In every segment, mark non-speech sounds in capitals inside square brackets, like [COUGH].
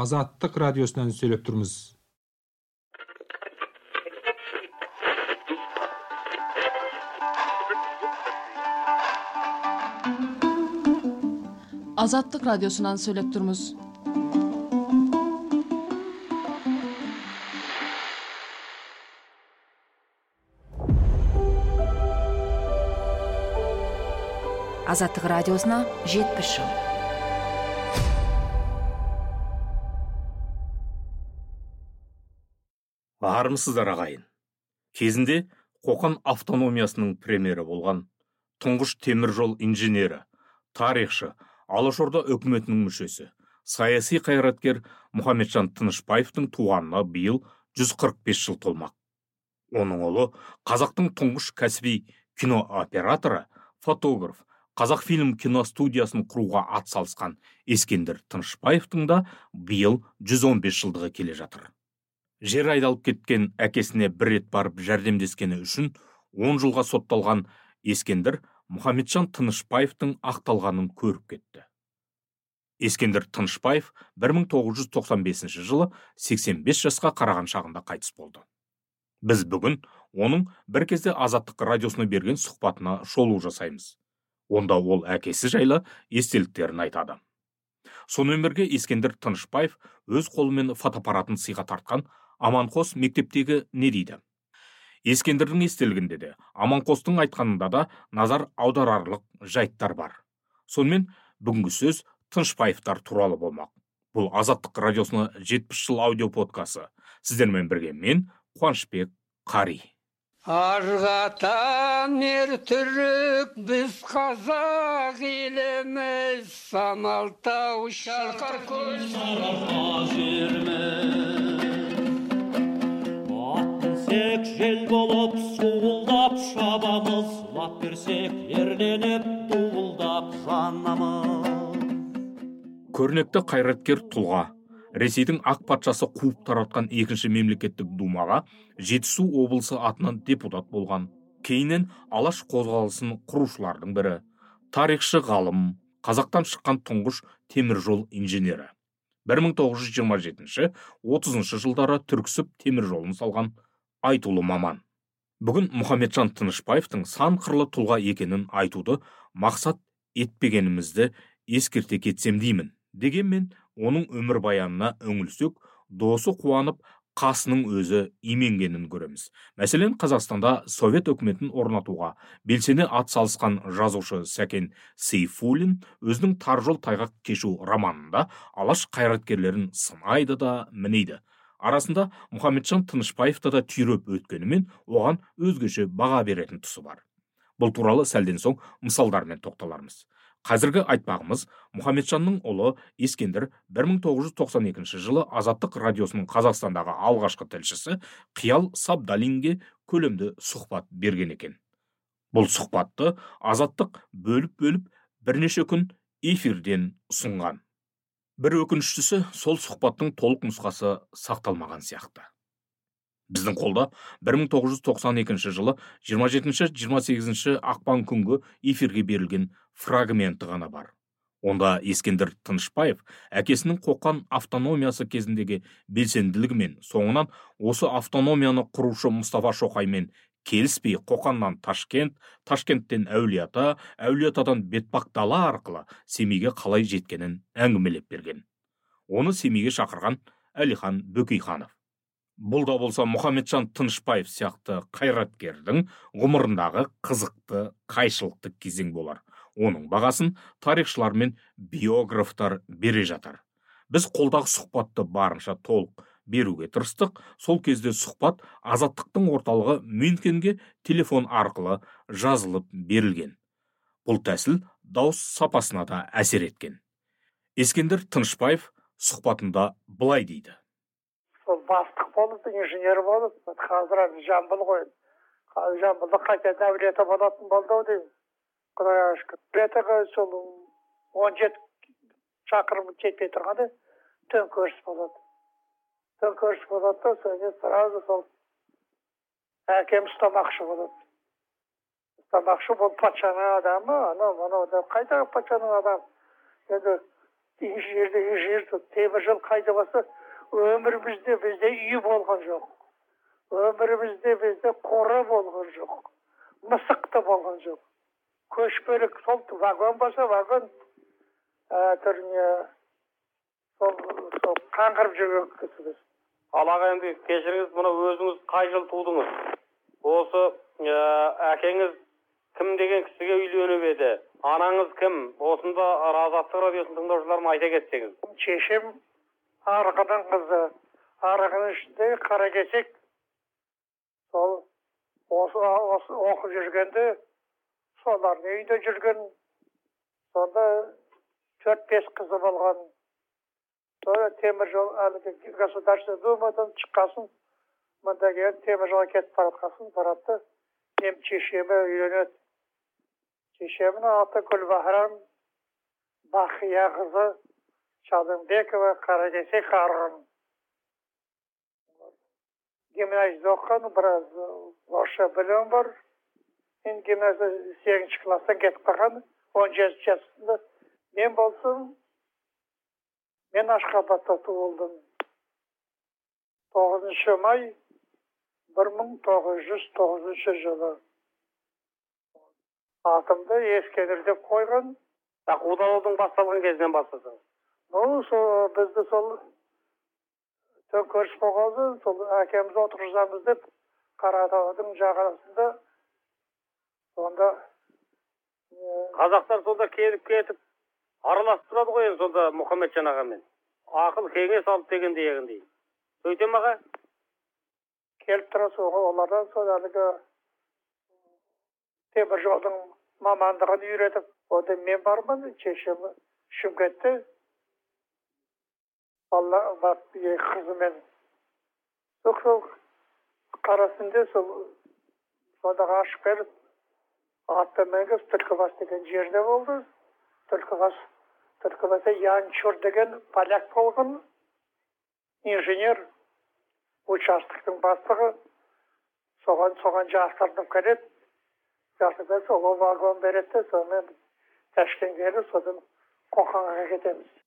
азаттык радиосунан сүйлөп турбуз азаттык радиосунан сүйлөп турбуз азаттык радиосуна жетимиш жыл армысыздар ағайын. Кезінде қоқан автономиясының премьері болған тұңғыш темір жол инженері тарихшы алашорда үкіметінің мүшесі саяси қайраткер мұхамеджан тынышбаевтың туғанына биыл 145 жыл толмақ. Оның ұлы қазақтың тұңғыш кәсіби кинооператоры фотограф қазақфильм киностудиясын құруға атсалысқан ескендір тынышбаевтың да биыл 115 жылдығы келе жатыр. Жер айдалып кеткен әкесіне бір рет барып жәрдемдескені үшін 10 жылға сотталған ескендір мұхамеджан тынышбаевтың ақталғанын көріп кетті. Ескендір тынышбаев 1995 жылы 85 жасқа қараған шағында қайтыс болды. Біз бүгін оның бір кезде азаттық радиосына берген сұхбатына шолу жасаймыз. Онда ол әкесі жайлы естеліктерін айтады. Сонымен бірге ескендір тынышбаев өз қолымен фотоаппаратын сыйға тартқан аманқос мектептегі не дейді? Ескендірдің естелігінде де аманқостың айтқанында да назар аударарлық жайттар бар. Сонымен бүгінгі сөз тынышбаевтар туралы болмақ. Бұл азаттық радиосына жетпіс жыл аудио подкасы сіздермен бірге мен қуанышбек қари. Арғатан ер түрік біз қазақ еліміз. Самалтау шалқар көл сарыарқа мінсек жел болып суылдап шабамыз лап берсек ерленіп дуылдап жанамыз көрнекті қайраткер тұлға ресейдің ақ патшасы қуып таратқан екінші мемлекеттік думаға жетісу облысы атынан депутат болған. Кейіннен алаш қозғалысын құрушылардың бірі тарихшы ғалым қазақтан шыққан тұңғыш теміржол инженері. 1927-30 жылдары түрксіб темір жолын салған. Айтулы маман. Бүгін мұхамеджан тынышбаевтың сан қырлы тұлға екенін айтуды мақсат етпегенімізді ескерте кетсем деймін дегенмен оның өмірбаянына үңілсек досы қуанып қасының өзі именгенін көреміз. Мәселен қазақстанда совет өкіметін орнатуға белсене атсалысқан жазушы сәкен сейфуллин өзінің тар жол тайғақ кешу романында алаш қайраткерлерін сынайды да мінейді. Арасында мұхамеджан тынышбаевты да түйреп өткенімен оған өзгеше баға беретін тұсы бар. Бұл туралы сәлден соң мысалдармен тоқталармыз. Қазіргі айтпағымыз мұхамеджанның ұлы ескендір 1992 жылы азаттық радиосының қазақстандағы алғашқы тілшісі қиял сабдалинге көлемді сұхбат берген екен. Бұл сұхбатты азаттық бөліп бөліп бірнеше күн эфирден ұсынған. Бір өкініштісі сол сұхбаттың толық нұсқасы сақталмаған сияқты. Біздің қолда 1992 жылы 27-28 ақпан күнгі эфирге берілген фрагменті ғана бар. Онда ескендір тынышбаев әкесінің қоқан автономиясы кезіндегі белсенділігі мен соңынан осы автономияны құрушы мұстафа шоқаймен келіспей қоқаннан ташкент ташкенттен әулиеата әулиеатадан бетпақ дала арқылы семейге қалай жеткенін әңгімелеп берген. Оны семейге шақырған әлихан бөкейханов. Бұл да болса мұхамеджан тынышбаев сияқты қайраткердің ғұмырындағы қызықты қайшылықты кезең болар. Оның бағасын тарихшылар мен биографтар бере жатар біз қолдағы сұхбатты барынша толық беруге тырыстық. Сол кезде сұхбат азаттықтың орталығы мюнхенге телефон арқылы жазылып берілген. Бұл тәсіл дауыс сапасына да әсер еткен. Ескендір тынышбаев сұхбатында былай дейді. Сол бастық болып инженер болып қазір жамбыл ғой. Қазір жамбылда қайтадан әулиеата болатын болды ау деймін құдайға шүкір сол он жеті шақырым жетпей тұрғанда төңкеріс болады. Төңкеріс болады да содан сразу сол әкем ұстамақшы болады ұстамақшы бұл патшаның адамы анау мынау деп қайдағы патшаның адамы енді инженерде инженер темір жол қайда болса өмірімізде бізде үй болған жоқ. Өмірімізде бізде қора болған жоқ. Мысық та болған жоқ. Көшпелі сол вагон болса вагон ә, түріне сол қаңғырып жүрген кісіміз ал аға енді кешіріңіз мына өзіңіз қай жылы тудыңыз? Осы ә, әкеңіз кім деген кісіге үйленіп еді? Анаңыз кім? Осында азаттық радиосын тыңдаушыларыма айта кетсеңіз. Шешем арғынның қызы арғынның ішінде қаракесек сол осы, осы оқып жүргенде солардың үйінде жүрген. Сонда төрт бес қызы болған. Темір жол әлгі государственный думадан шыққасын мында келіп темір жолға кетіп бара жатқасын барады да. Мен шешеме үйленеді. Шешемнің аты гүлбахрам бақия қызы шалымбекова қаракесек арғын. Гимназияда оқыған біраз орысша білімі бар. Енді гимназия сегізінші класстан кетіп қалған он жеті жасында. Мен болсам мен ашхабадта туылдым тоғызыншы май бір мың тоғыз жүз тоғызыншы жылы атымды ескендір деп қойған қудалаудың басталған кезінен бастасаңыз ну сол бізді сол төңкеріс болғанда сол әкемізді отырғызамыз деп қаратаудың жағасында сонда қазақтар сонда келіп кетіп араласып тұрады ғой енді сонда мұхамеджан ағамен. Ақыл кеңес алып дегендей. Сөйте ме аға? Келіп тұрады олардан сол әлгі темір жолдың мамандығын үйретіп онда мен бармын шешем шымкентте. Алла қызымен сол қара түнде сол содағы ашып келіп атты мінгізіп түлкібас деген жерде болды. Түлкібас түлкібаста янчур деген поляк болған инженер участоктың бастығы соған соған жастыртып келеді. Жастыртып сол вагон береді де сонымен ташкентке келіп содан қоқанға кетеміз.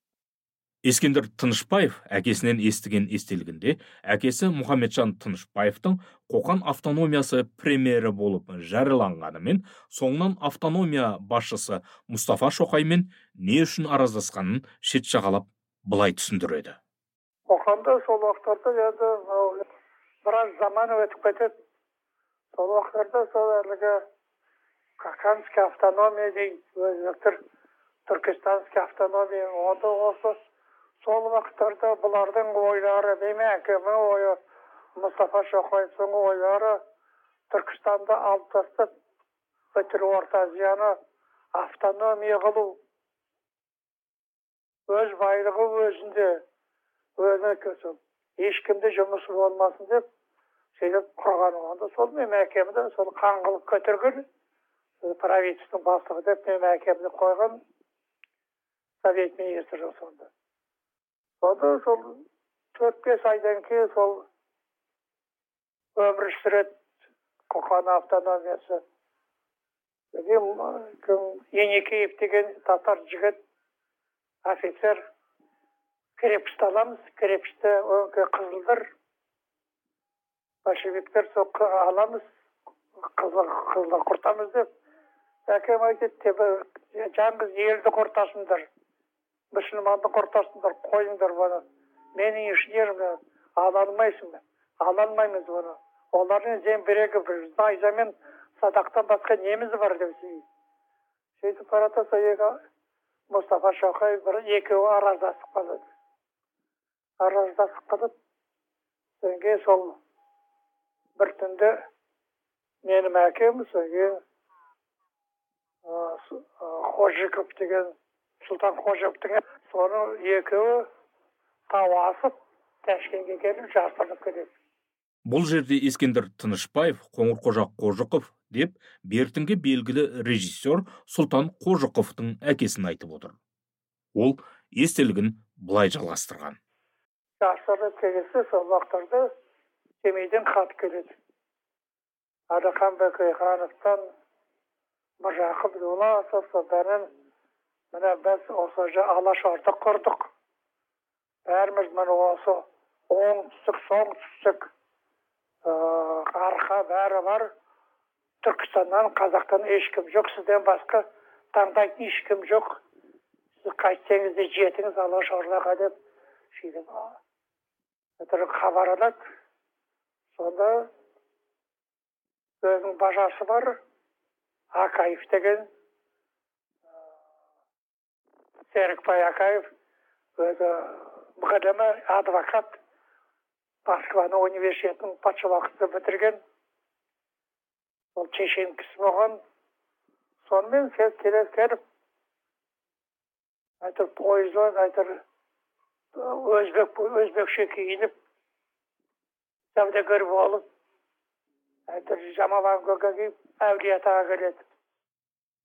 Ескендір тынышбаев әкесінен естіген естелігінде әкесі мұхамеджан тынышбаевтың қоқан автономиясы премьері болып жарияланғанымен соңынан автономия басшысы мұстафа шоқаймен не үшін араздасқанын шет жағалап былай түсіндіреді. Қоқанда сол уақыттарда енді біраз заман өтіп кетеді. Сол уақыттарда сол әлгі каканский автономия дейді өзі түркістанский автономия онда осы сол уақыттарда бұлардың ойлары деймін әкемнің ойы мұстафа шоқаевтың ойлары түркістанды алып тастап бүкіл орта азияны автономия қылу өз байлығы өзінде өзі ешкімде жұмысы болмасын деп сөйтіп құрған онда сол менің әкемді сол қан қылып көтерген правительствоның бастығы деп менің әкемді қойған совет министрі сонда. Сонда сол төрт бес айдан кейін сол өмір сүреді қоқан автономиясы еникеев деген татар жігіт офицер крепость аламыз өңке қызылдыр большевиктер сол аламыз қызыл құртамыз деп әкем айтады жаңғыз елді құртасыңдар мұсылманды құртасыңдар қойыңдар бұны менің инженерім ала алмайсың ала алмаймыз бұны олардың зеңбірегі бір найза мен садақтан басқа неміз бар деп сөйтіп бара жатса мұстафа шоқай бір екеуі араздасып қалады араздасып қалып содан кейін сол бір түнде менің әкем содан кейін қожиков деген сұлтан қожаевтың соны екеуі тау асып ташкентке келіп жасырынып кетеді бұл жерде ескендір тынышбаев қоңырқожа қожықов деп бертінгі белгілі режиссер сұлтан қожықовтың әкесін айтып отыр. Ол естелігін былай жалғастырған. Жасырынып келсе сол уақыттарда семейден хат келеді. Әлихан бөкейхановтан міржақып дулатов содан міне біз осы алашорда құрдық бәріміз міне осы оңтүстік солтүстік арқа бәрі бар түркістаннан қазақтан ешкім жоқ сізден басқа таңдайтын ешкім жоқ сіз қайтсеңіз де жетіңіз алашордаға деп сөйтіп хабар алады сонда өзінің бажасы бар акаев деген серікбай акаев өзі мұғалімі адвокат москваның университетін патша уақытында бітірген. Ол шешен кісі болған. Сонымен келіп әйтеуір пойызбен әйтеуір өзбек өзбекше киініп саудагер болып әйтеуір жамалған көке киіп әулиеатаға келеді.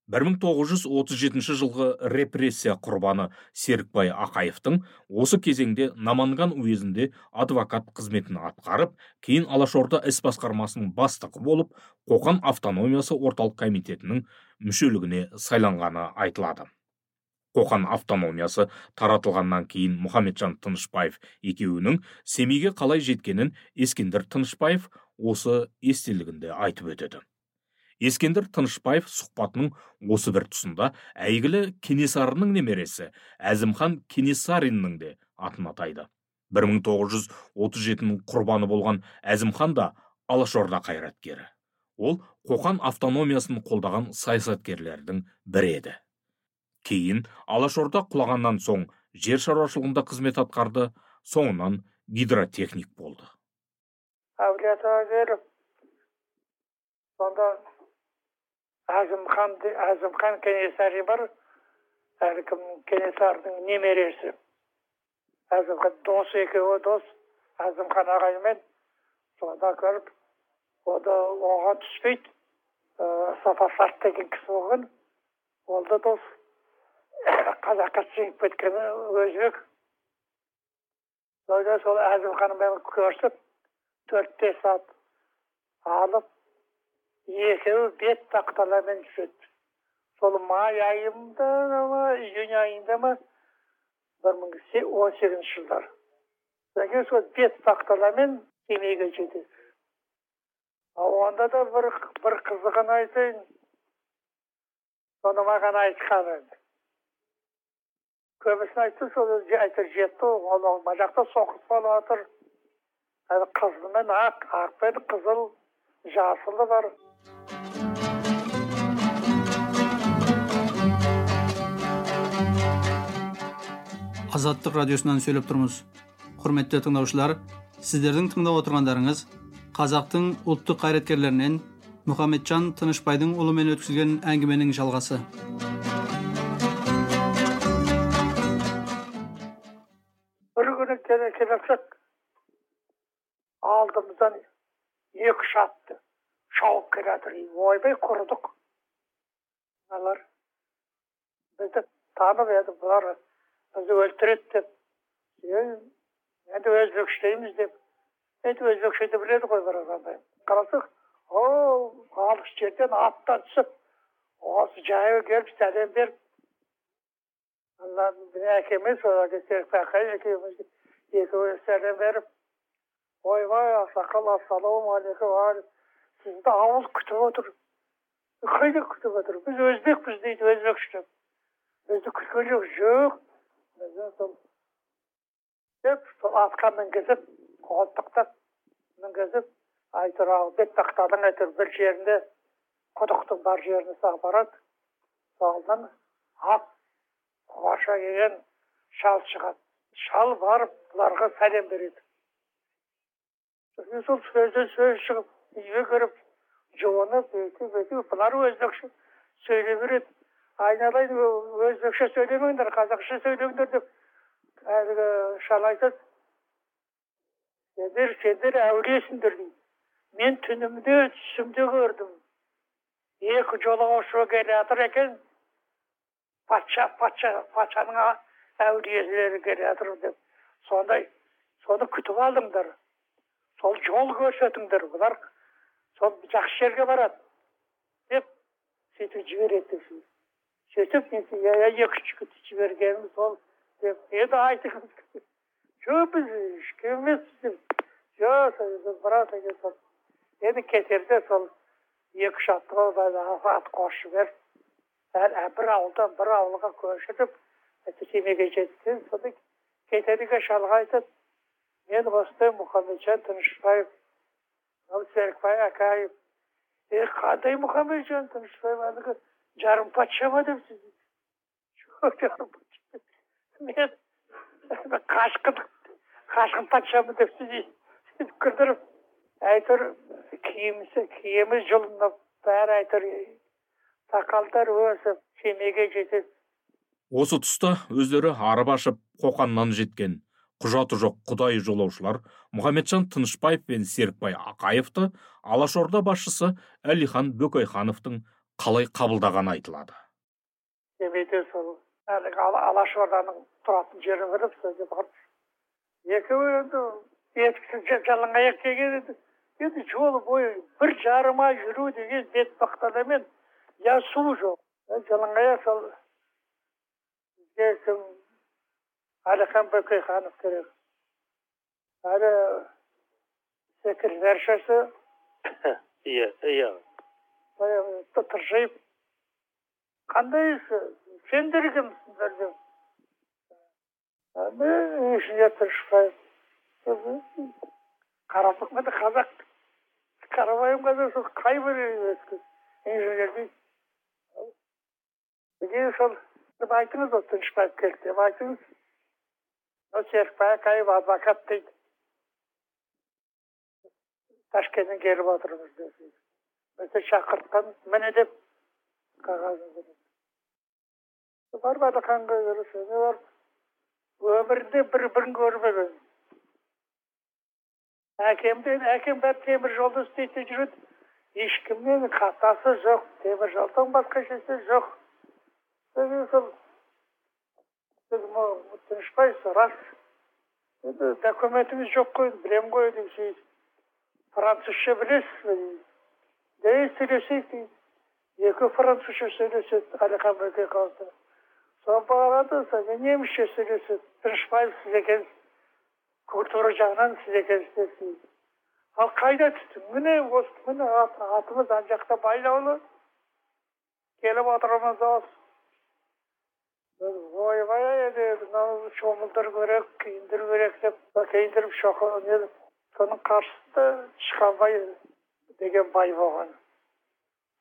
1937 жылғы репрессия құрбаны серікбай ақаевтың осы кезеңде наманган уезінде адвокат қызметін атқарып кейін алашорда іс басқармасының бастығы болып қоқан автономиясы орталық комитетінің мүшелігіне сайланғаны айтылады. Қоқан автономиясы таратылғаннан кейін мұхамеджан тынышбаев екеуінің семейге қалай жеткенін ескендір тынышбаев осы естелігінде айтып өтеді. Ескендір тынышбаев сұхбатының осы бір тұсында әйгілі кенесарының немересі әзімхан кенесариннің де атын атайды. 1937-нің құрбаны болған әзімхан да алашорда қайраткері. Ол қоқан автономиясын қолдаған саясаткерлердің бірі еді. Кейін алашорда құлағаннан соң жер шаруашылығында қызмет атқарды соңынан гидротехник болды. Әулиеатаға келіп сонда әзімхан әзімхан кенесары бар. Әлкім кенесарының немересі. Әзімхан дос екеуі дос. Әзімхан ағаймен. Сонда көріп ол да оған түспейді. Ә, сапасарт деген кісі болған. Ол да дос. [COUGHS] Қазаққа сіңіп кеткен өзбек сол әзімханмен көрісіп төрт бес ат алып екеуі бет тақталармен жүреді. Сол май айында ма июнь айында ма? Бір мың он сегізінші жылдар. Содан кейін сол бет тақталармен семейге жетеді. Онда да бір бір қызығын айтайын. Соны маған айтқан енді көбісін айтты сол әйтеуір жетті ол мына жақта соғыс болып жатыр қызылмен ақ ақ пен қызыл жасылы бар. Азаттық радиосынан сөйлеп тұрмыз. Құрметті тыңдаушылар сіздердің тыңдап отырғандарыңыз қазақтың ұлттық қайраткерлерінен мұхамеджан тынышбайдың ұлымен өткізген әңгіменің жалғасы. Бір күні келе жатсақ алдымыздан екі үш атты шауып келе жатыр ойбай құрыдық бізді танып еді бұлар бізді өлтіреді деп енді өзбекшелейміз деп енді өзбекшеді біледі ғой бір андай қарасақ о алыс жерден аттан түсіп осы жаяу келіп сәлем беріп әкеме сол серікбай екеуміз екеуі сәлем беріп ойбай ақсақал ассалаумағалейкум сізді ауыл күтіп отыр қайда күтіп отыр біз өзбекпіз дейді өзбекше бізді күткен жоқ жоқ сол деп сол атқа мінгізіп қолтықтап мінгізіп әйтеуір ал бет тақтаның әйтеуір бір жерінде құдықтың бар жеріне салып барады соған ақ құлаша келген шал шығады шал барып бұларға сәлем береді сол сөзден сөз шығып үйге кіріп жуынып бүйтіп бүйтіп бұлар өзбекше сөйлей береді айналайын өзбекше сөйлемеңдер қазақша сөйлеңдер деп әлгі шал айтады сендер сендер әулиесіңдер дейді мен түнімде түсімде көрдім екі жолаушы келе жатыр екен патша патша патшаның әулиелері келе жатыр деп сондай соны күтіп алыңдар сол жол көрсетіңдер бұлар сол жақсы жерге барады деп сөйтіп жібереді сөйтіп екі жігіт жібергенім сол деп енді айтыңыз жоқ біз ешкім емеспіз деп жоқ брат енді кетерде сол екі үш атқа ат қосып жіберіп бір ауылдан бір ауылға көшіріп семейге жеткен сонда кетерге шалға айтады мен осындай мұхамеджан тынышбаев серікбай акаев е қандай мұхамеджан тынышбаев әлгі жарым патша ма деп мен қашқын қашқын патшамын деп күлдіріп әйтеуір киімі киімі жұлынып бәрі әйтеуір сақалдар өсіп семейге жетеді. Осы тұста өздері арып ашып қоқаннан жеткен құжаты жоқ құдай жолаушылар мұхаметжан тынышбаев пен серікбай ақаевты алашорда басшысы әлихан бөкейхановтың қалай қабылдағаны айтылады. Семейде сол әлгі алашорданың тұратын жері біліп сол екеуі енді етіксіз жалаң аяқ келген енді енді жол бойы бір жарым ай жүру деген бетпақтанамен я су жоқ жалаң аяқ сол бізге кім әлихан бөкейханов керек. Әлі секретаршасы [COUGHS] иә иә. Тыржиып қандай сендер кімсіңдер деп мен инженер тынышбаев қарапайым ғана қазақ. Қарапайым ғана сол қай бір инженер дейді деген сол айтыңыз ол тынышбаев келді деп айтыңыз. Мынау серікбай акаев адвокат дейді. Ташкенттен келіп отырмыз деп бізді шақыртқан міне деп қағазын береді барып әлиханға көрсене барып өмірінде бір бірін көрмеген әкемден әкем бәрі темір жолда істейтін жүреді ешкіммен қатасы жоқ темір жолдан басқа ешнәрсе жоқ содан сол тынышбаев рас енді документіңіз жоқ қой білемін ғой деп сөйтіп французша білесіз бе дейді да сөйлесейік дейді екі французша сөйлеседі әлихан бөкейхановтар соны бағалады содан немісше сөйлеседі тынышбаев сіз екенсіз культура жағынан сіз екенсіз дейді ал қайда түстің міне осы міне атымыз ана жақта байлаулы келіп отырмыз осы ойбай енді мынау шомылдыру керек киіндіру керек деп киіндіріп соның қарсысында тышқанбай деген бай болған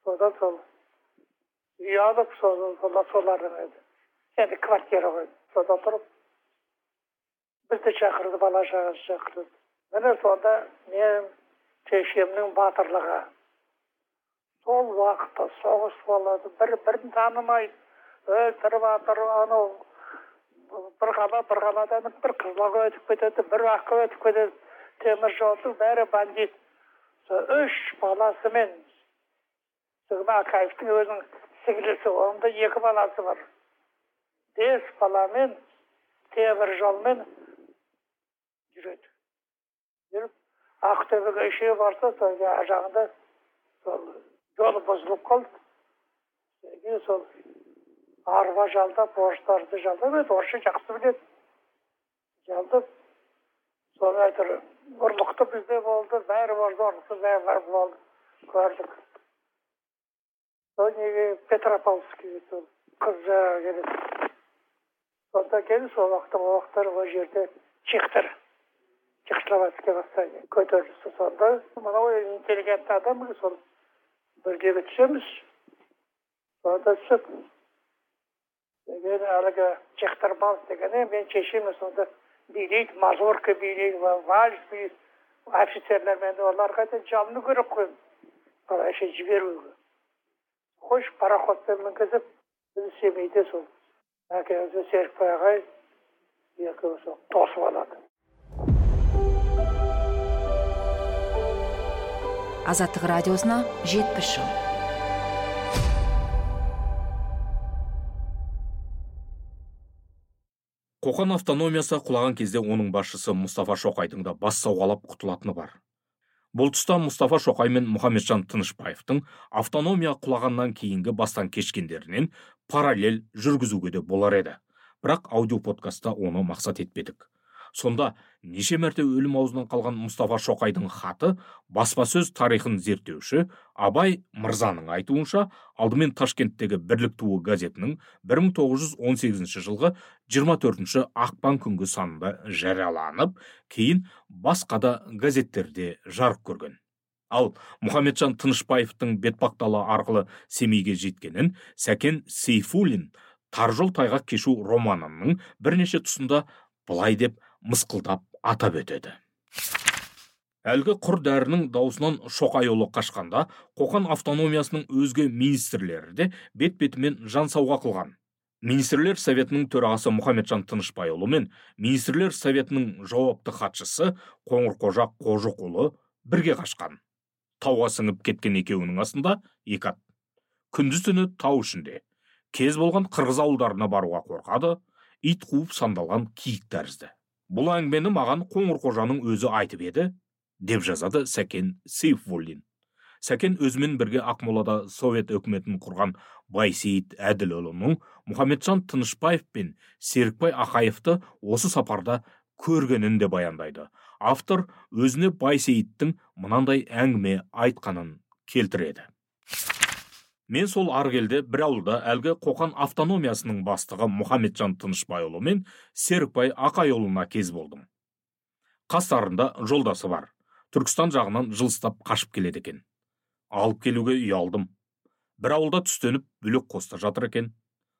содан сол үй алып солардың еді енді квартира ғой сода тұрып бізді шақырды бала шағасы шақырды міне сонда мен шешемнің батырлығы сол уақытта соғыс болады бір бірін танымайды өлтіріп жатыр анау бір қала бір қаладан бір қызылға өтіп кетеді бір уақытқа өтіп кетеді темір жолдың бәрі бандит сол үш баласымен акаевтың өзінің сіңлісі оның да екі баласы бар бес баламен темір жолмен жүреді жүріп ақтөбеге үшеу барса сол жағында сол жол бұзылып қалды сол арба жалдап орыстарды жалдап еді орысша жақсы біледі жалдап соны әйтеуір ұрлықты бізде болды бәрі болды ұрлықты бәрі болды көрдік сол неге петропавловскіге сол қыз келеді сонда келді сол уақытта ол уақыттар ол жерде чехтар чехословацкий восстание көтерілісі сонда мынау интеллигентный адам сол бірге түсеміз сонда түсіп мен әлгі чехтарбанс дегені мен шешем сонда билейді мазурка билейді вальс билейді офицерлермен оларға да жалыну керек қой қалайша жіберуге қойшы пароходпен мінгізіп біз семейде сол әкемізбен серікбай ағай екеуі сол тосып алады азаттық радиосына жетпіс жыл қоқан автономиясы құлаған кезде оның басшысы мұстафа шоқайдың да бас сауғалап құтылатыны бар. Бұл тұста мұстафа шоқай мен мұхамеджан тынышбаевтың автономия құлағаннан кейінгі бастан кешкендерінен параллель жүргізуге де болар еді. Бірақ аудиоподкастта оны мақсат етпедік. Сонда неше мәрте өлім аузынан қалған мұстафа шоқайдың хаты баспасөз тарихын зерттеуші абай мырзаның айтуынша алдымен ташкенттегі бірлік туы газетінің 1918 жылғы 24 ақпан күнгі санында жарияланып кейін басқа да газеттерде жарық көрген. Ал мұхамеджан тынышбаевтың бетпақдала арқылы семейге жеткенін сәкен сейфуллин таржол тайғақ кешу романының бірнеше тұсында былай деп мысқылдап атап өтеді. Әлгі құр дәрінің даусынан шоқайұлы қашқанда қоқан автономиясының өзге министрлері де бет бетімен жан сауға қылған. Министрлер советінің төрағасы мұхамеджан тынышбайұлы мен министрлер советінің жауапты хатшысы қоңырқожа қожықұлы бірге қашқан. Тауға сіңіп кеткен екеуінің астында екі ат. Күндіз түні тау ішінде. Кез болған қырғыз ауылдарына баруға қорқады ит қуып сандалған киік тәрізді. Бұл әңгімені маған қоңырқожаның өзі айтып еді деп жазады сәкен сейфуллин. Сәкен өзімен бірге ақмолада совет өкіметін құрған байсейіт әділұлының мұхамеджан тынышбаев пен серікбай ақаевты осы сапарда көргенін де баяндайды. Автор өзіне байсейіттің мынандай әңгіме айтқанын келтіреді. Мен сол аргелде бір ауылда әлгі қоқан автономиясының бастығы мұхамеджан тынышбайұлы мен серікбай ақайұлына кез болдым. Қастарында жолдасы бар. Түркістан жағынан жылыстап қашып келеді екен. Алып келуге ұялдым бір ауылда түстеніп бөлек қоста жатыр екен.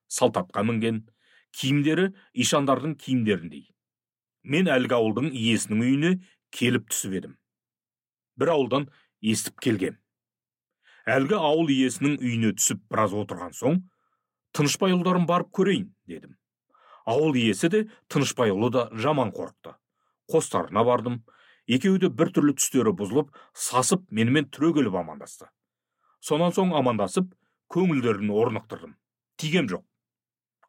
Салт атқа мінген. Киімдері ишандардың киімдеріндей. Мен әлгі ауылдың иесінің үйіне келіп түсіп едім. Бір ауылдан естіп келгем. Әлгі ауыл иесінің үйіне түсіп біраз отырған соң тынышбайұлдарын барып көрейін дедім. Ауыл иесі де тынышбайұлы да жаман қорықты қостарына бардым. Екеуі де түрлі түстері бұзылып сасып менімен түрегеліп амандасты. Сонан соң амандасып көңілдерін орнықтырдым. Тигем жоқ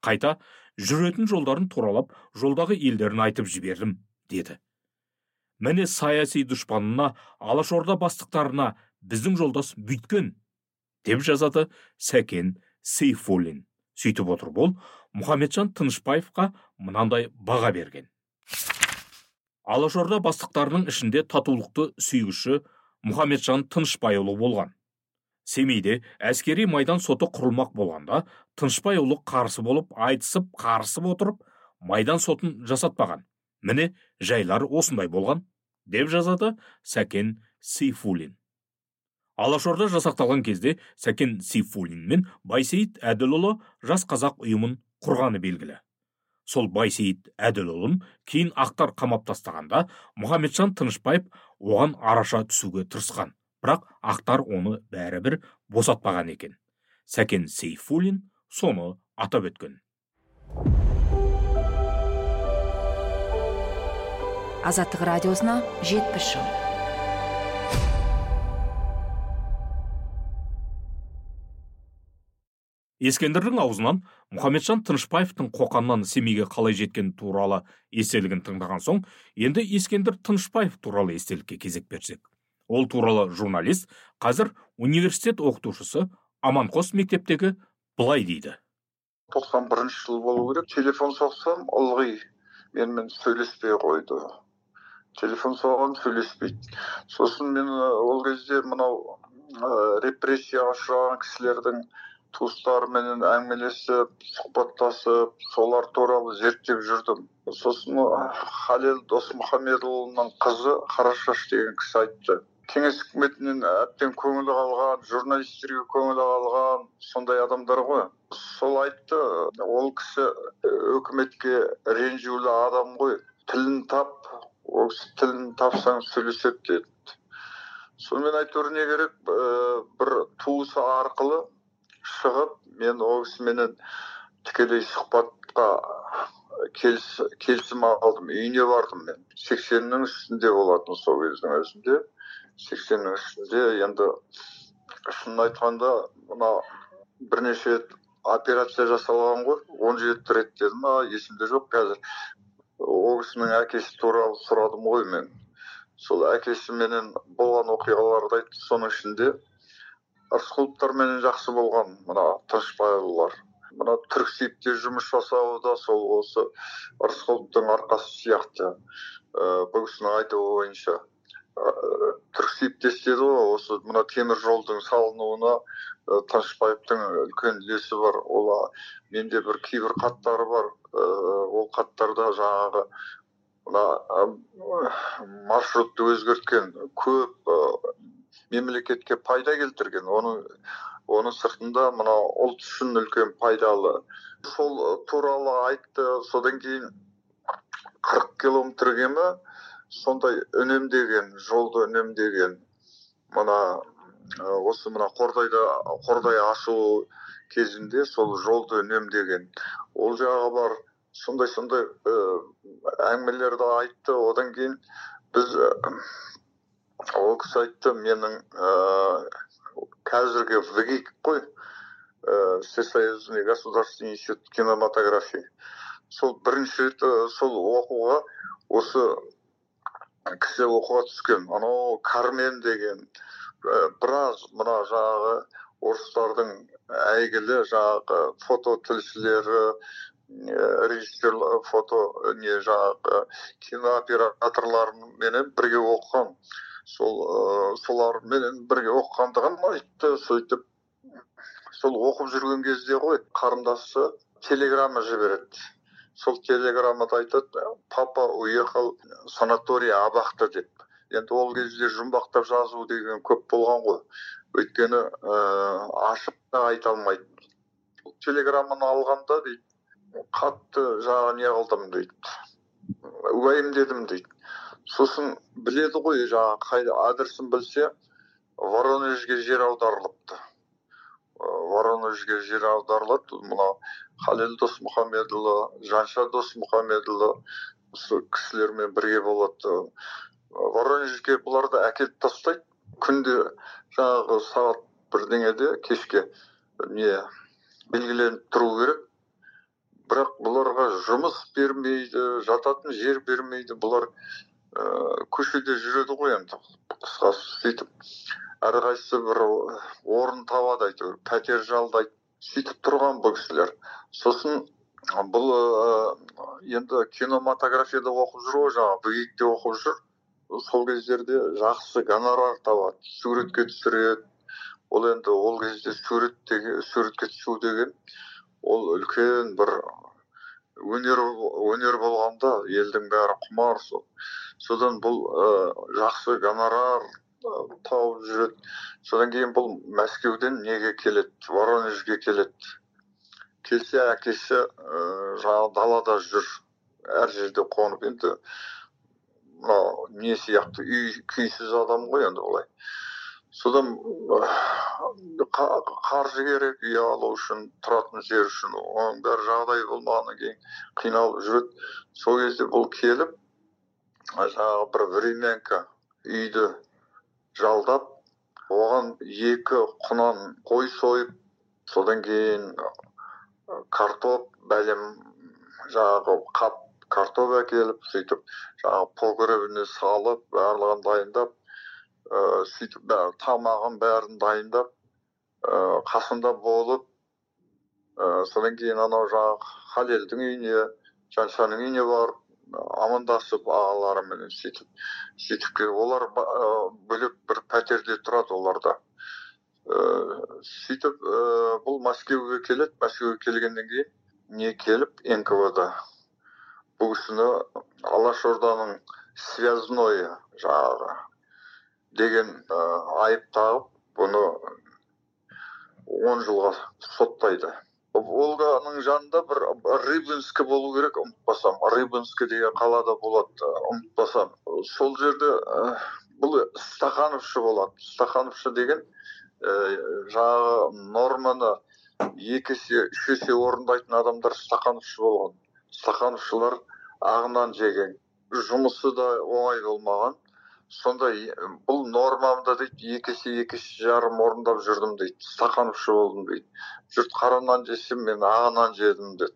қайта жүретін жолдарын туралап жолдағы елдерін айтып жібердім деді. Міне саяси дұшпанына алашорда бастықтарына біздің жолдас бүйткен. Деп жазады сәкен сейфуллин. Сөйтіп отырып ол мұхамеджан тынышбаевқа мынандай баға берген. Алашорда бастықтарының ішінде татулықты сүйгіші мұхамеджан тынышбайұлы болған. Семейде әскери майдан соты құрылмақ болғанда тынышбайұлы қарсы болып айтысып қарысып отырып майдан сотын жасатпаған. Міне жайлар осындай болған деп жазады сәкен сейфуллин. Алашорда жасақталған кезде сәкен сейфуллин мен байсейіт әділұлы жас қазақ ұйымын құрғаны белгілі. Сол байсейіт әділұлын кейін ақтар қамап тастағанда мұхамеджан тынышбаев оған араша түсуге тырысқан. Бірақ ақтар оны бәрібір босатпаған екен. Сәкен сейфуллин соны атап өткен. Азаттық радиосына жетпіс жыл. Ескендірдің аузынан мұхамеджан тынышбаевтың қоқаннан семейге қалай жеткені туралы естелігін тыңдаған соң енді ескендір тынышбаев туралы естелікке кезек берсек. Ол туралы журналист қазір университет оқытушысы аманқос мектептегі былай дейді. Тоқсан бірінші жыл болу керек. Телефон соқсам ылғи менімен сөйлеспей қойды. Телефон соғамын сөйлеспейді. Сосын мен ол кезде мынау репрессияға ұшыраған кісілердің туыстарыменен әңгімелесіп сұхбаттасып солар туралы зерттеп жүрдім. Сосын халел досмұхамедұлының қызы қарашаш деген кісі айтты. Кеңес үкіметінен әбден көңілі қалған журналистерге көңілі қалған сондай адамдар ғой. Сол айтты ол кісі өкіметке ренжулі адам ғой. Тілін тап ол кісі тілін тапсаң сөйлеседі деді. Сонымен әйтеуір не керек бір туысы арқылы шығып мен ол кісіменен тікелей сұхбатқа келісім алдым. Үйіне бардым мен. Сексеннің үстінде болатын сол кездің өзінде. Сексеннің үстінде енді шынын айтқанда мына бірнеше операция жасалған ғой. Он жеті рет дедім. А есімде жоқ қазір. Ол кісінің әкесі туралы сұрадым ғой мен. Сол әкесіменен болған оқиғаларды айтты. Соның ішінде рысқұловтарменен жақсы болған. Мына тынышпайұлылар мына түрксибте жұмыс жасауы да сол осы рысқұловтың арқасы сияқты. Ә, бұл кісінің айтуы бойынша. Ә, түрксибте істеді ғой осы мына темір жолдың салынуына ә, тынышбаевтың үлкен үлесі бар. Ол менде бір кейбір хаттары бар. Ә, ол хаттарда жаңағы мына маршрутты өзгерткен көп мемлекетке пайда келтірген. Оның оның сыртында мына ұлт үшін үлкен пайдалы. Сол туралы айтты. Содан кейін қырық километрге ме сондай үнемдеген жолды үнемдеген мына осы мына қордайда қордай ашу кезінде сол жолды үнемдеген. Ол жағы бар сондай сондай әңгімелерді айтты. Одан кейін біз ол кісі айтты менің ә, қазіргі вгик қой ә, всесоюзный государственный институт кинематографии сол бірінші рет сол оқуға осы кісі оқуға түскен анау кармен деген біраз мына жаңағы орыстардың әйгілі жаңағы фототілшілері режиссер фото не жаңағы кинооператорларменен бірге оқыған сол ә, соларменен бірге оқығандығын айтты сөйтіп. Сол оқып жүрген кезде ғой қарындасы телеграмма жібереді. Сол телеграммада айтады папа уехал санаторий абақты деп. Енді ол кезде жұмбақтап жазу деген көп болған ғой. Өйткені ә, ашып та айта алмайды. Телеграмманы алғанда дейді қатты жаңағы не қылдым дейді. Уайымдедім дейді. Сосын біледі ғой жаңағы қайда адресін білсе воронежге жер аударылыпты. Воронежге жер аударылады. Мынау халел досмұхамедұлы жанша досмұхамедұлы осы кісілермен бірге болады. Воронежге бұларды әкеліп тастайды. Күнде жаңағы сағат бірдеңеде кешке не белгіленіп тұру керек. Бірақ бұларға жұмыс бермейді жататын жер бермейді. Бұлар ә, көшеде жүреді ғой енді қысқасы сөйтіп. Әрқайсысы бір орын табады әйтеуір пәтер жалдайды. Сөйтіп тұрған бұл кісілер. Сосын бұл ә, енді кинематографияда оқып жүр ғой жаңағы бгик оқып жүр. Сол кездерде жақсы гонорар табады суретке түсіреді. Ол енді ол кезде сурет суретке түсу деген ол үлкен бір өнер өнер болғанда елдің бәрі құмар сол. Содан бұл ә, жақсы гонорар тауып жүреді. Содан кейін бұл мәскеуден неге келеді? Воронежге келеді. Келсе әкесі ә, жаңағы далада жүр. Әр жерде қонып енді мынау не сияқты үй күйсіз адам ғой енді олай. Содан қаржы керек үй алу үшін тұратын жер үшін оның бәрі жағдай болмағаннан кейін қиналып жүреді. Сол кезде бұл келіп жаңағы бір времянка үйді жалдап оған екі құнан қой сойып содан кейін картоп бәлем жаңағы қап картоп әкеліп сөйтіп жаңағы погребіне салып барлығын дайындап ә, сөйтіп тамағын бәрін дайындап ә, қасында болып ә, содан кейін анау жаңағы халелдің үйіне жаншаның үйіне барып амандасып ағаларыменен сөйтіп сөйтіп олар бөлек бір пәтерде тұрады оларда. Ә, сөйтіп ә, бұл мәскеуге келеді. Мәскеуге келгеннен кейін не келіп нквд. Бұл кісіні алашорданың связное жаңағы деген айып тағып бұны он жылға соттайды. Волганың жанында бір рыбинскі болу керек ұмытпасам. Рыбинскі деген қалада болады ұмытпасам. Сол жерде ә, бұл стахановшы болады. Стахановшы деген ә, жаңағы норманы екі есе үш есе орындайтын адамдар стахановшы болған. Стахановшылар ағынан жеген. Жұмысы да оңай болмаған. Сондай бұл нормамда дейді екі есе екі жарым орындап жүрдім дейді стахановшы болдым дейді. Жұрт қара нан жесе мен ақ нан жедім деді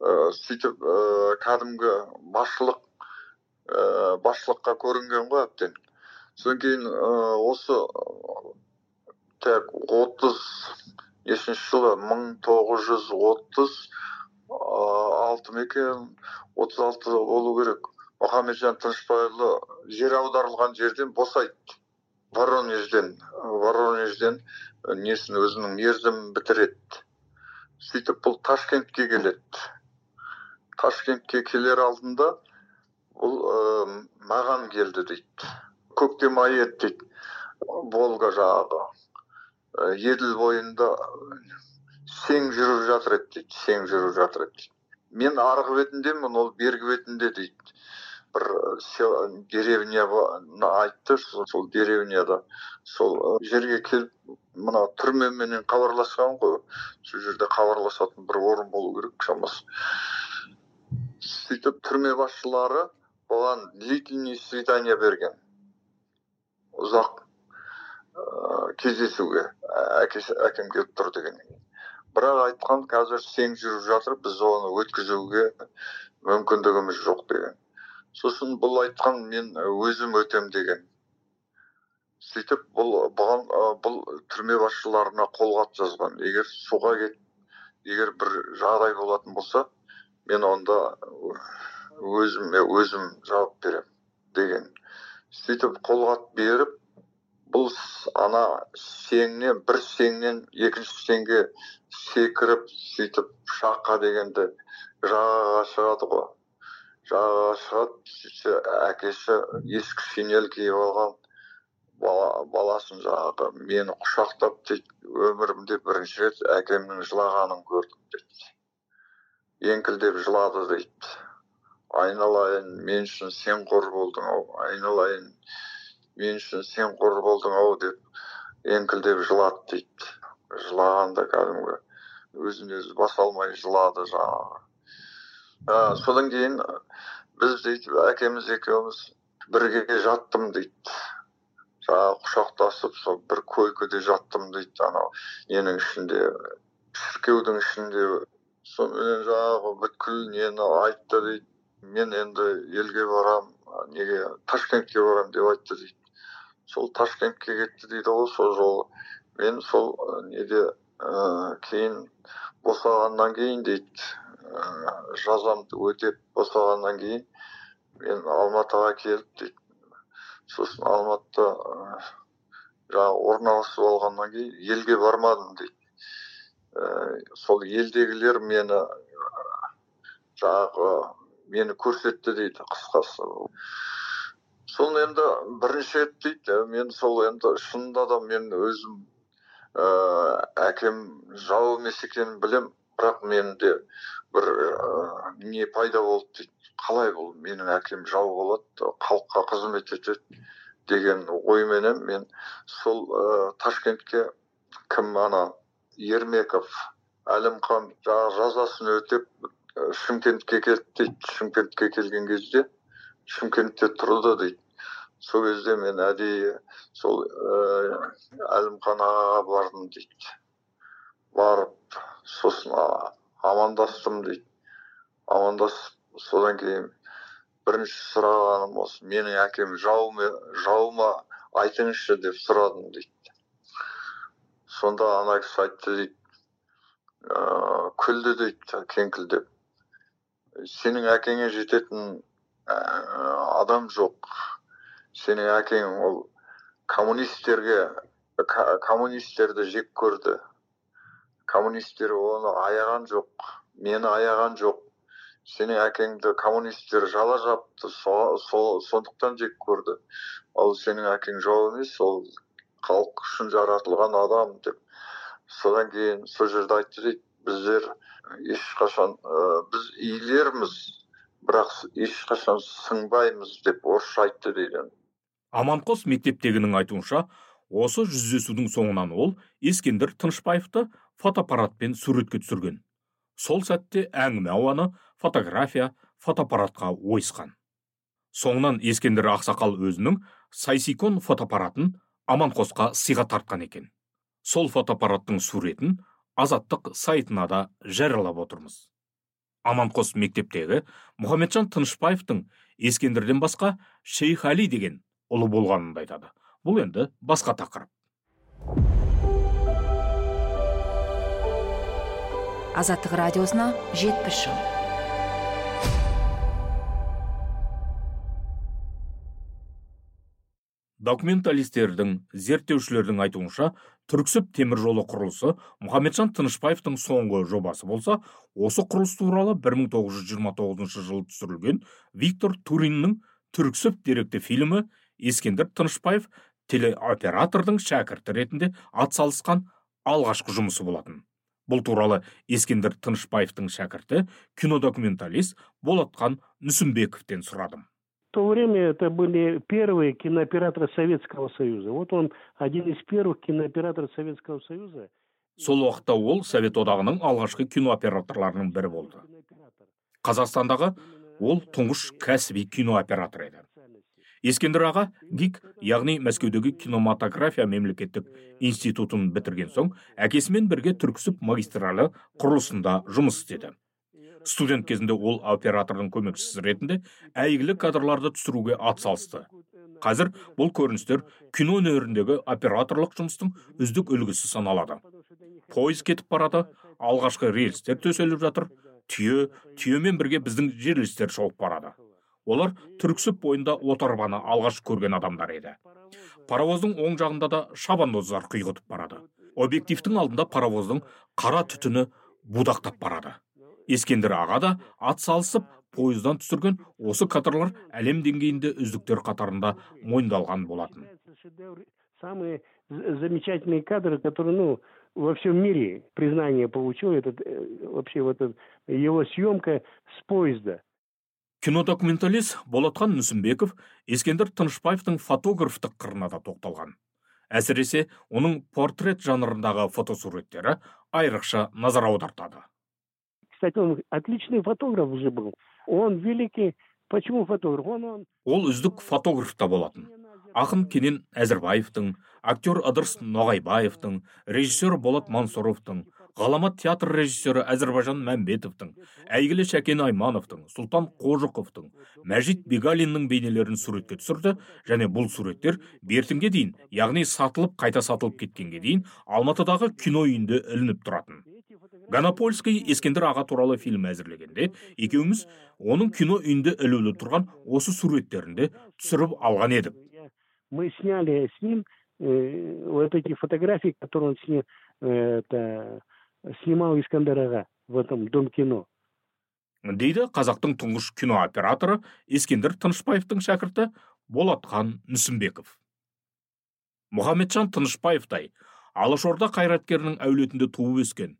ә, сөйтіп ә, кәдімгі басшылық ә, басшылыққа көрінген ғой әбден. Содан кейін ә, осы так отыз нешінші жылы мың тоғыз жүз отыз алты ма екен отыз алты болу керек. Мұхамеджан тынышпайұлы жер аударылған жерден босайды воронежден воронежден несін өзінің мерзімін бітіреді. Сөйтіп бұл ташкентке келеді. Ташкентке келер алдында бұл ә, маған келді дейді. Көктем айы еді дейді. Волга жағы. Еділ бойында сең жүріп жатыр еді дейді сең жүріп жатыр еді. Мен арғы бетіндемін ол бергі бетінде дейді. Бір деревня айтты сол деревняда. Сол жерге келіп мына түрмеменен хабарласқан ғой. Сол жерде хабарласатын бір орын болу керек шамасы. Сөйтіп түрме басшылары оған длительный свидание берген. Ұзақ ә, кездесуге әкесі әкем келіп тұр деген бірақ айтқан қазір сең жүріп жатыр біз оны өткізуге мүмкіндігіміз жоқ деген. Сосын бұл айтқан мен өзім өтем деген. Сөйтіп бұл бұған бұл түрме басшыларына қолғат жазған. Егер суға кет егер бір жағдай болатын болса мен онда өзім өзім жауап беремін деген. Сөйтіп қолғат беріп бұл ана сеңнен бір сеңнен екінші сеңге секіріп сөйтіп шаққа дегенде жағаға шығады ғой. Шығады сөйтсе әкесі ескі шинель киіп алған бала, баласын жаңағы мені құшақтап дейді өмірімде бірінші рет әкемнің жылағанын көрдім дейді. Еңкілдеп жылады дейді. Айналайын мен үшін сен қор болдың ау айналайын мен үшін сен қор болдың ау деп еңкілдеп жылады дейді. Жылағанда кәдімгі өзін өзі баса алмай жылады жаңағы. Содан кейін біз дейді әкеміз екеуміз бірге жаттым дейді жаңағы құшақтасып сол бір койкада жаттым дейді анау ненің ішінде шіркеудің ішінде сонымен жаңағы бүткіл нені айтты дейді мен енді елге барам неге ташкентке барам деп айтты дейді сол ташкентке кетті дейді ғой сол жолы мен сол неде ә, кейін босағаннан кейін дейді жазамды өтеп босағаннан кейін мен алматыға келіп дейді сосын алматыда жаңағы орналасып алғаннан кейін елге бармадым дейді. Сол елдегілер мені жаңағы мені көрсетті дейді қысқасы. Сол енді бірінші рет дейді мен сол енді шынында да мен өзім ә, әкем жау емес екенін білем бірақ менде бір ә, не пайда болды дейді. Қалай бұл? Менің әкем жау болады халыққа қызмет етеді деген ойменен мен сол ә, ташкентке кім ана ермеков әлімхан жазасын өтеп шымкентке келді дейді. Шымкентке келген кезде шымкентте тұрды дейді. Сол кезде мен әдейі сол ә, әлімхан ағаға бардым дейді барып сосын амандастым дейді амандасып содан кейін бірінші сұрағаным осы менің әкем жау жау ма айтыңызшы деп сұрадым дейді сонда ана кісі айтты дейді ә, күлді дейді кеңкілдеп сенің әкеңе жететін ә, адам жоқ. Сенің әкең ол коммунистерге коммунистерді жек көрді коммунистер оны аяған жоқ мені аяған жоқ. Сенің әкеңді коммунистер жала жапты со, со, сондықтан жек көрді. Ал сенің әкең жау емес ол халық үшін жаратылған адам деп. Содан кейін сол жерде айтты дейді біздер ешқашан ә, біз иілерміз бірақ ешқашан сыңбаймыз деп орысша айтты дейді. Аманқос мектептегінің айтуынша осы жүздесудің соңынан ол ескендір тынышбаевты фотоаппаратпен суретке түсірген. Сол сәтте әңгіме ауаны фотография фотоаппаратқа ойысқан. Соңынан ескендір ақсақал өзінің сайсикон фотоаппаратын аманқосқа сыйға тартқан екен. Сол фотоаппараттың суретін азаттық сайтына да жариялап отырмыз. Аманқос мектептегі мұхамеджан тынышбаевтың ескендірден басқа шейх али деген ұлы болғанын да айтады. Бұл енді басқа тақырып. Азаттық радиосына жетпіс жыл. Документалистердің зерттеушілердің айтуынша түрксіб темір жолы құрылысы мұхамеджан тынышпаевтың соңғы жобасы болса осы құрылыс туралы 1929 жылы түсірілген виктор туриннің түрксіб деректі фильмі ескендір тынышпаев телеоператордың шәкірті ретінде атсалысқан алғашқы жұмысы болатын. Бұл туралы ескендір тынышпаевтың шәкірті кинодокументалист болатхан нүсімбековтен сұрадым В то время это были первые кинооператоры Советского Союза. Вот он один из первых кинооператоров Советского Союза. сол уақытта ол совет одағының алғашқы кинооператорларының бірі болды қазақстандағы ол тұңғыш кәсіби кинооператор еді ескендір аға гик яғни мәскеудегі кинематография мемлекеттік институтын бітірген соң әкесімен бірге түрксіб магистралі құрылысында жұмыс істеді. Студент кезінде ол оператордың көмекшісі ретінде әйгілі кадрларды түсіруге атсалысты. Қазір бұл көріністер кино өнеріндегі операторлық жұмыстың үздік үлгісі саналады. Пойыз кетіп барады алғашқы рельстер төселіп жатыр түйе түйемен бірге біздің жерлестер шауып барады. Олар түрксіб бойында отарбаны алғаш көрген адамдар еді. Паровоздың оң жағында да шабандоздар құйғытып барады. Объективтің алдында паровоздың қара түтіні будақтап барады. Ескендір аға да ат салысып пойыздан түсірген осы кадрлар әлем деңгейінде үздіктер қатарында мойындалған болатын. Самые замечательные кадры, которые, ну, во всем мире признание получил, этот, э, вообще вот его съемка с поезда. Кинодокументалист болатхан нүсімбеков ескендір тынышпаевтың фотографтық қырына да тоқталған. Әсіресе оның портрет жанрындағы фотосуреттері айрықша назар аудартады. Кстати, он отличный фотограф уже был. Он великий... Почему фотограф? Он, он. Ол үздік фотограф та болатын. Ақын кенен әзірбаевтың актер ыдырыс ноғайбаевтың режиссер болат мансұровтың ғаламат театр режиссері әзірбайжан мәмбетовтің әйгілі шәкен аймановтың сұлтан қожықовтың мәжит бегалиннің бейнелерін суретке түсірді және бұл суреттер бертінге дейін яғни сатылып қайта сатылып кеткенге дейін алматыдағы кино үйінде ілініп тұратын. Ганопольский ескендір аға туралы фильм әзірлегенде екеуміз оның кино үйінде ілулі тұрған осы суреттерінде түсіріп алған едік. Мы сняли с ним э, вот эти фотографии, которые он сня- э, это, снимал Искандер Ага в этом Дом кино. дейді қазақтың тұңғыш кинооператоры ескендір тынышпаевтың шәкірті болатхан нүсімбеков мұхамеджан тынышпаевтай алашорда қайраткерінің әулетінде туып өскен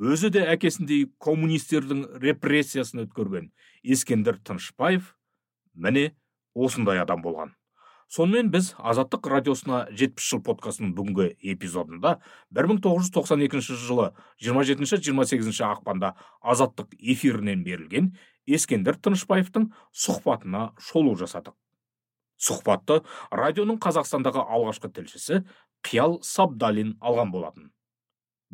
өзі де әкесіндей коммунистердің репрессиясын өткерген ескендір тынышпаев міне осындай адам болған сонымен біз азаттық радиосына жетпіс жыл подкастының бүгінгі эпизодында 1992 жылы 27-28 ақпанда азаттық эфирінен берілген ескендір тынышпаевтың сұхбатына шолу жасадық. Сұхбатты радионың қазақстандағы алғашқы тілшісі қиял сабдалин алған болатын.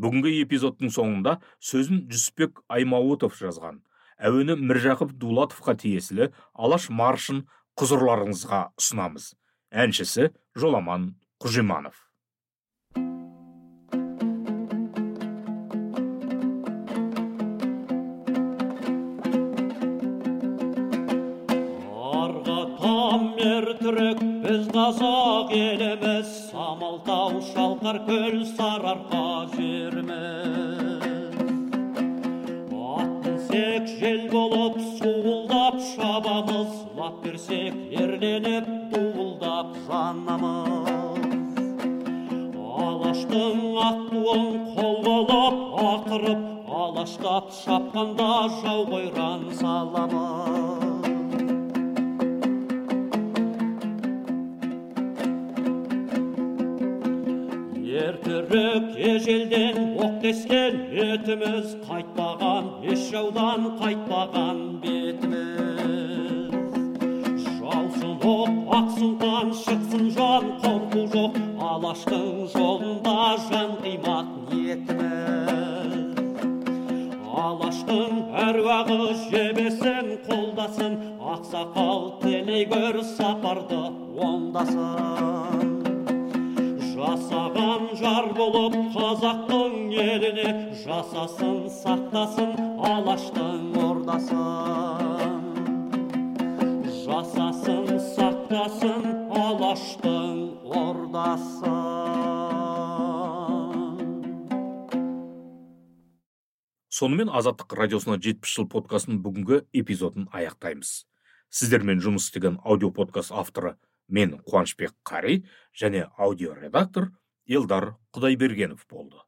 Бүгінгі эпизодтың соңында сөзін жүсіпбек аймауытов жазған әуені міржақып дулатовқа тиесілі алаш маршын құзырларыңызға ұсынамыз. Әншісі жоламан құжиманов. Түрік біз қазақ еліміз. Самалтау шалқар көл сарыарқа жеріміз. Ат мінсек жел болып суылдап лап берсек ерленіп дуылдап жанамыз. Алаштың ақ туын қол қылып ақырып алаштап шапқанда жау қойран саламыз. Ертірік ежелден оқ тескен етіміз қайтпаған еш жаудан қайтпаған бетіміз. Жаусын оқ ақсын қан шықсын жан қорқу жоқ. Алаштың жолында жан қимақ ниетіміз. Алаштың әруағы жебесін қолдасын. Ақсақал тілей көр сапарды ондасын жасаған жар болып қазақтың еліне жасасын сақтасын алаштың ордасын. Жасасын сақтасын алаштың ордасын сонымен азаттық радиосына жетпіс жыл подкастының бүгінгі эпизодын аяқтаймыз. Сіздермен жұмыс істеген аудио подкаст авторы мен қуанышбек қари және аудио редактор елдар құдайбергенов болды.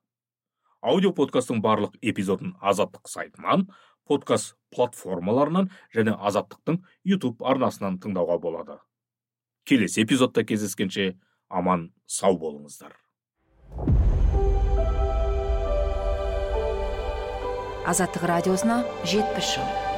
Аудио подкасттың барлық эпизодын азаттық сайтынан подкаст платформаларынан және азаттықтың YouTube арнасынан тыңдауға болады. Келесі эпизодта кездескенше аман сау болыңыздар. Азаттық радиосына жетпіс жыл.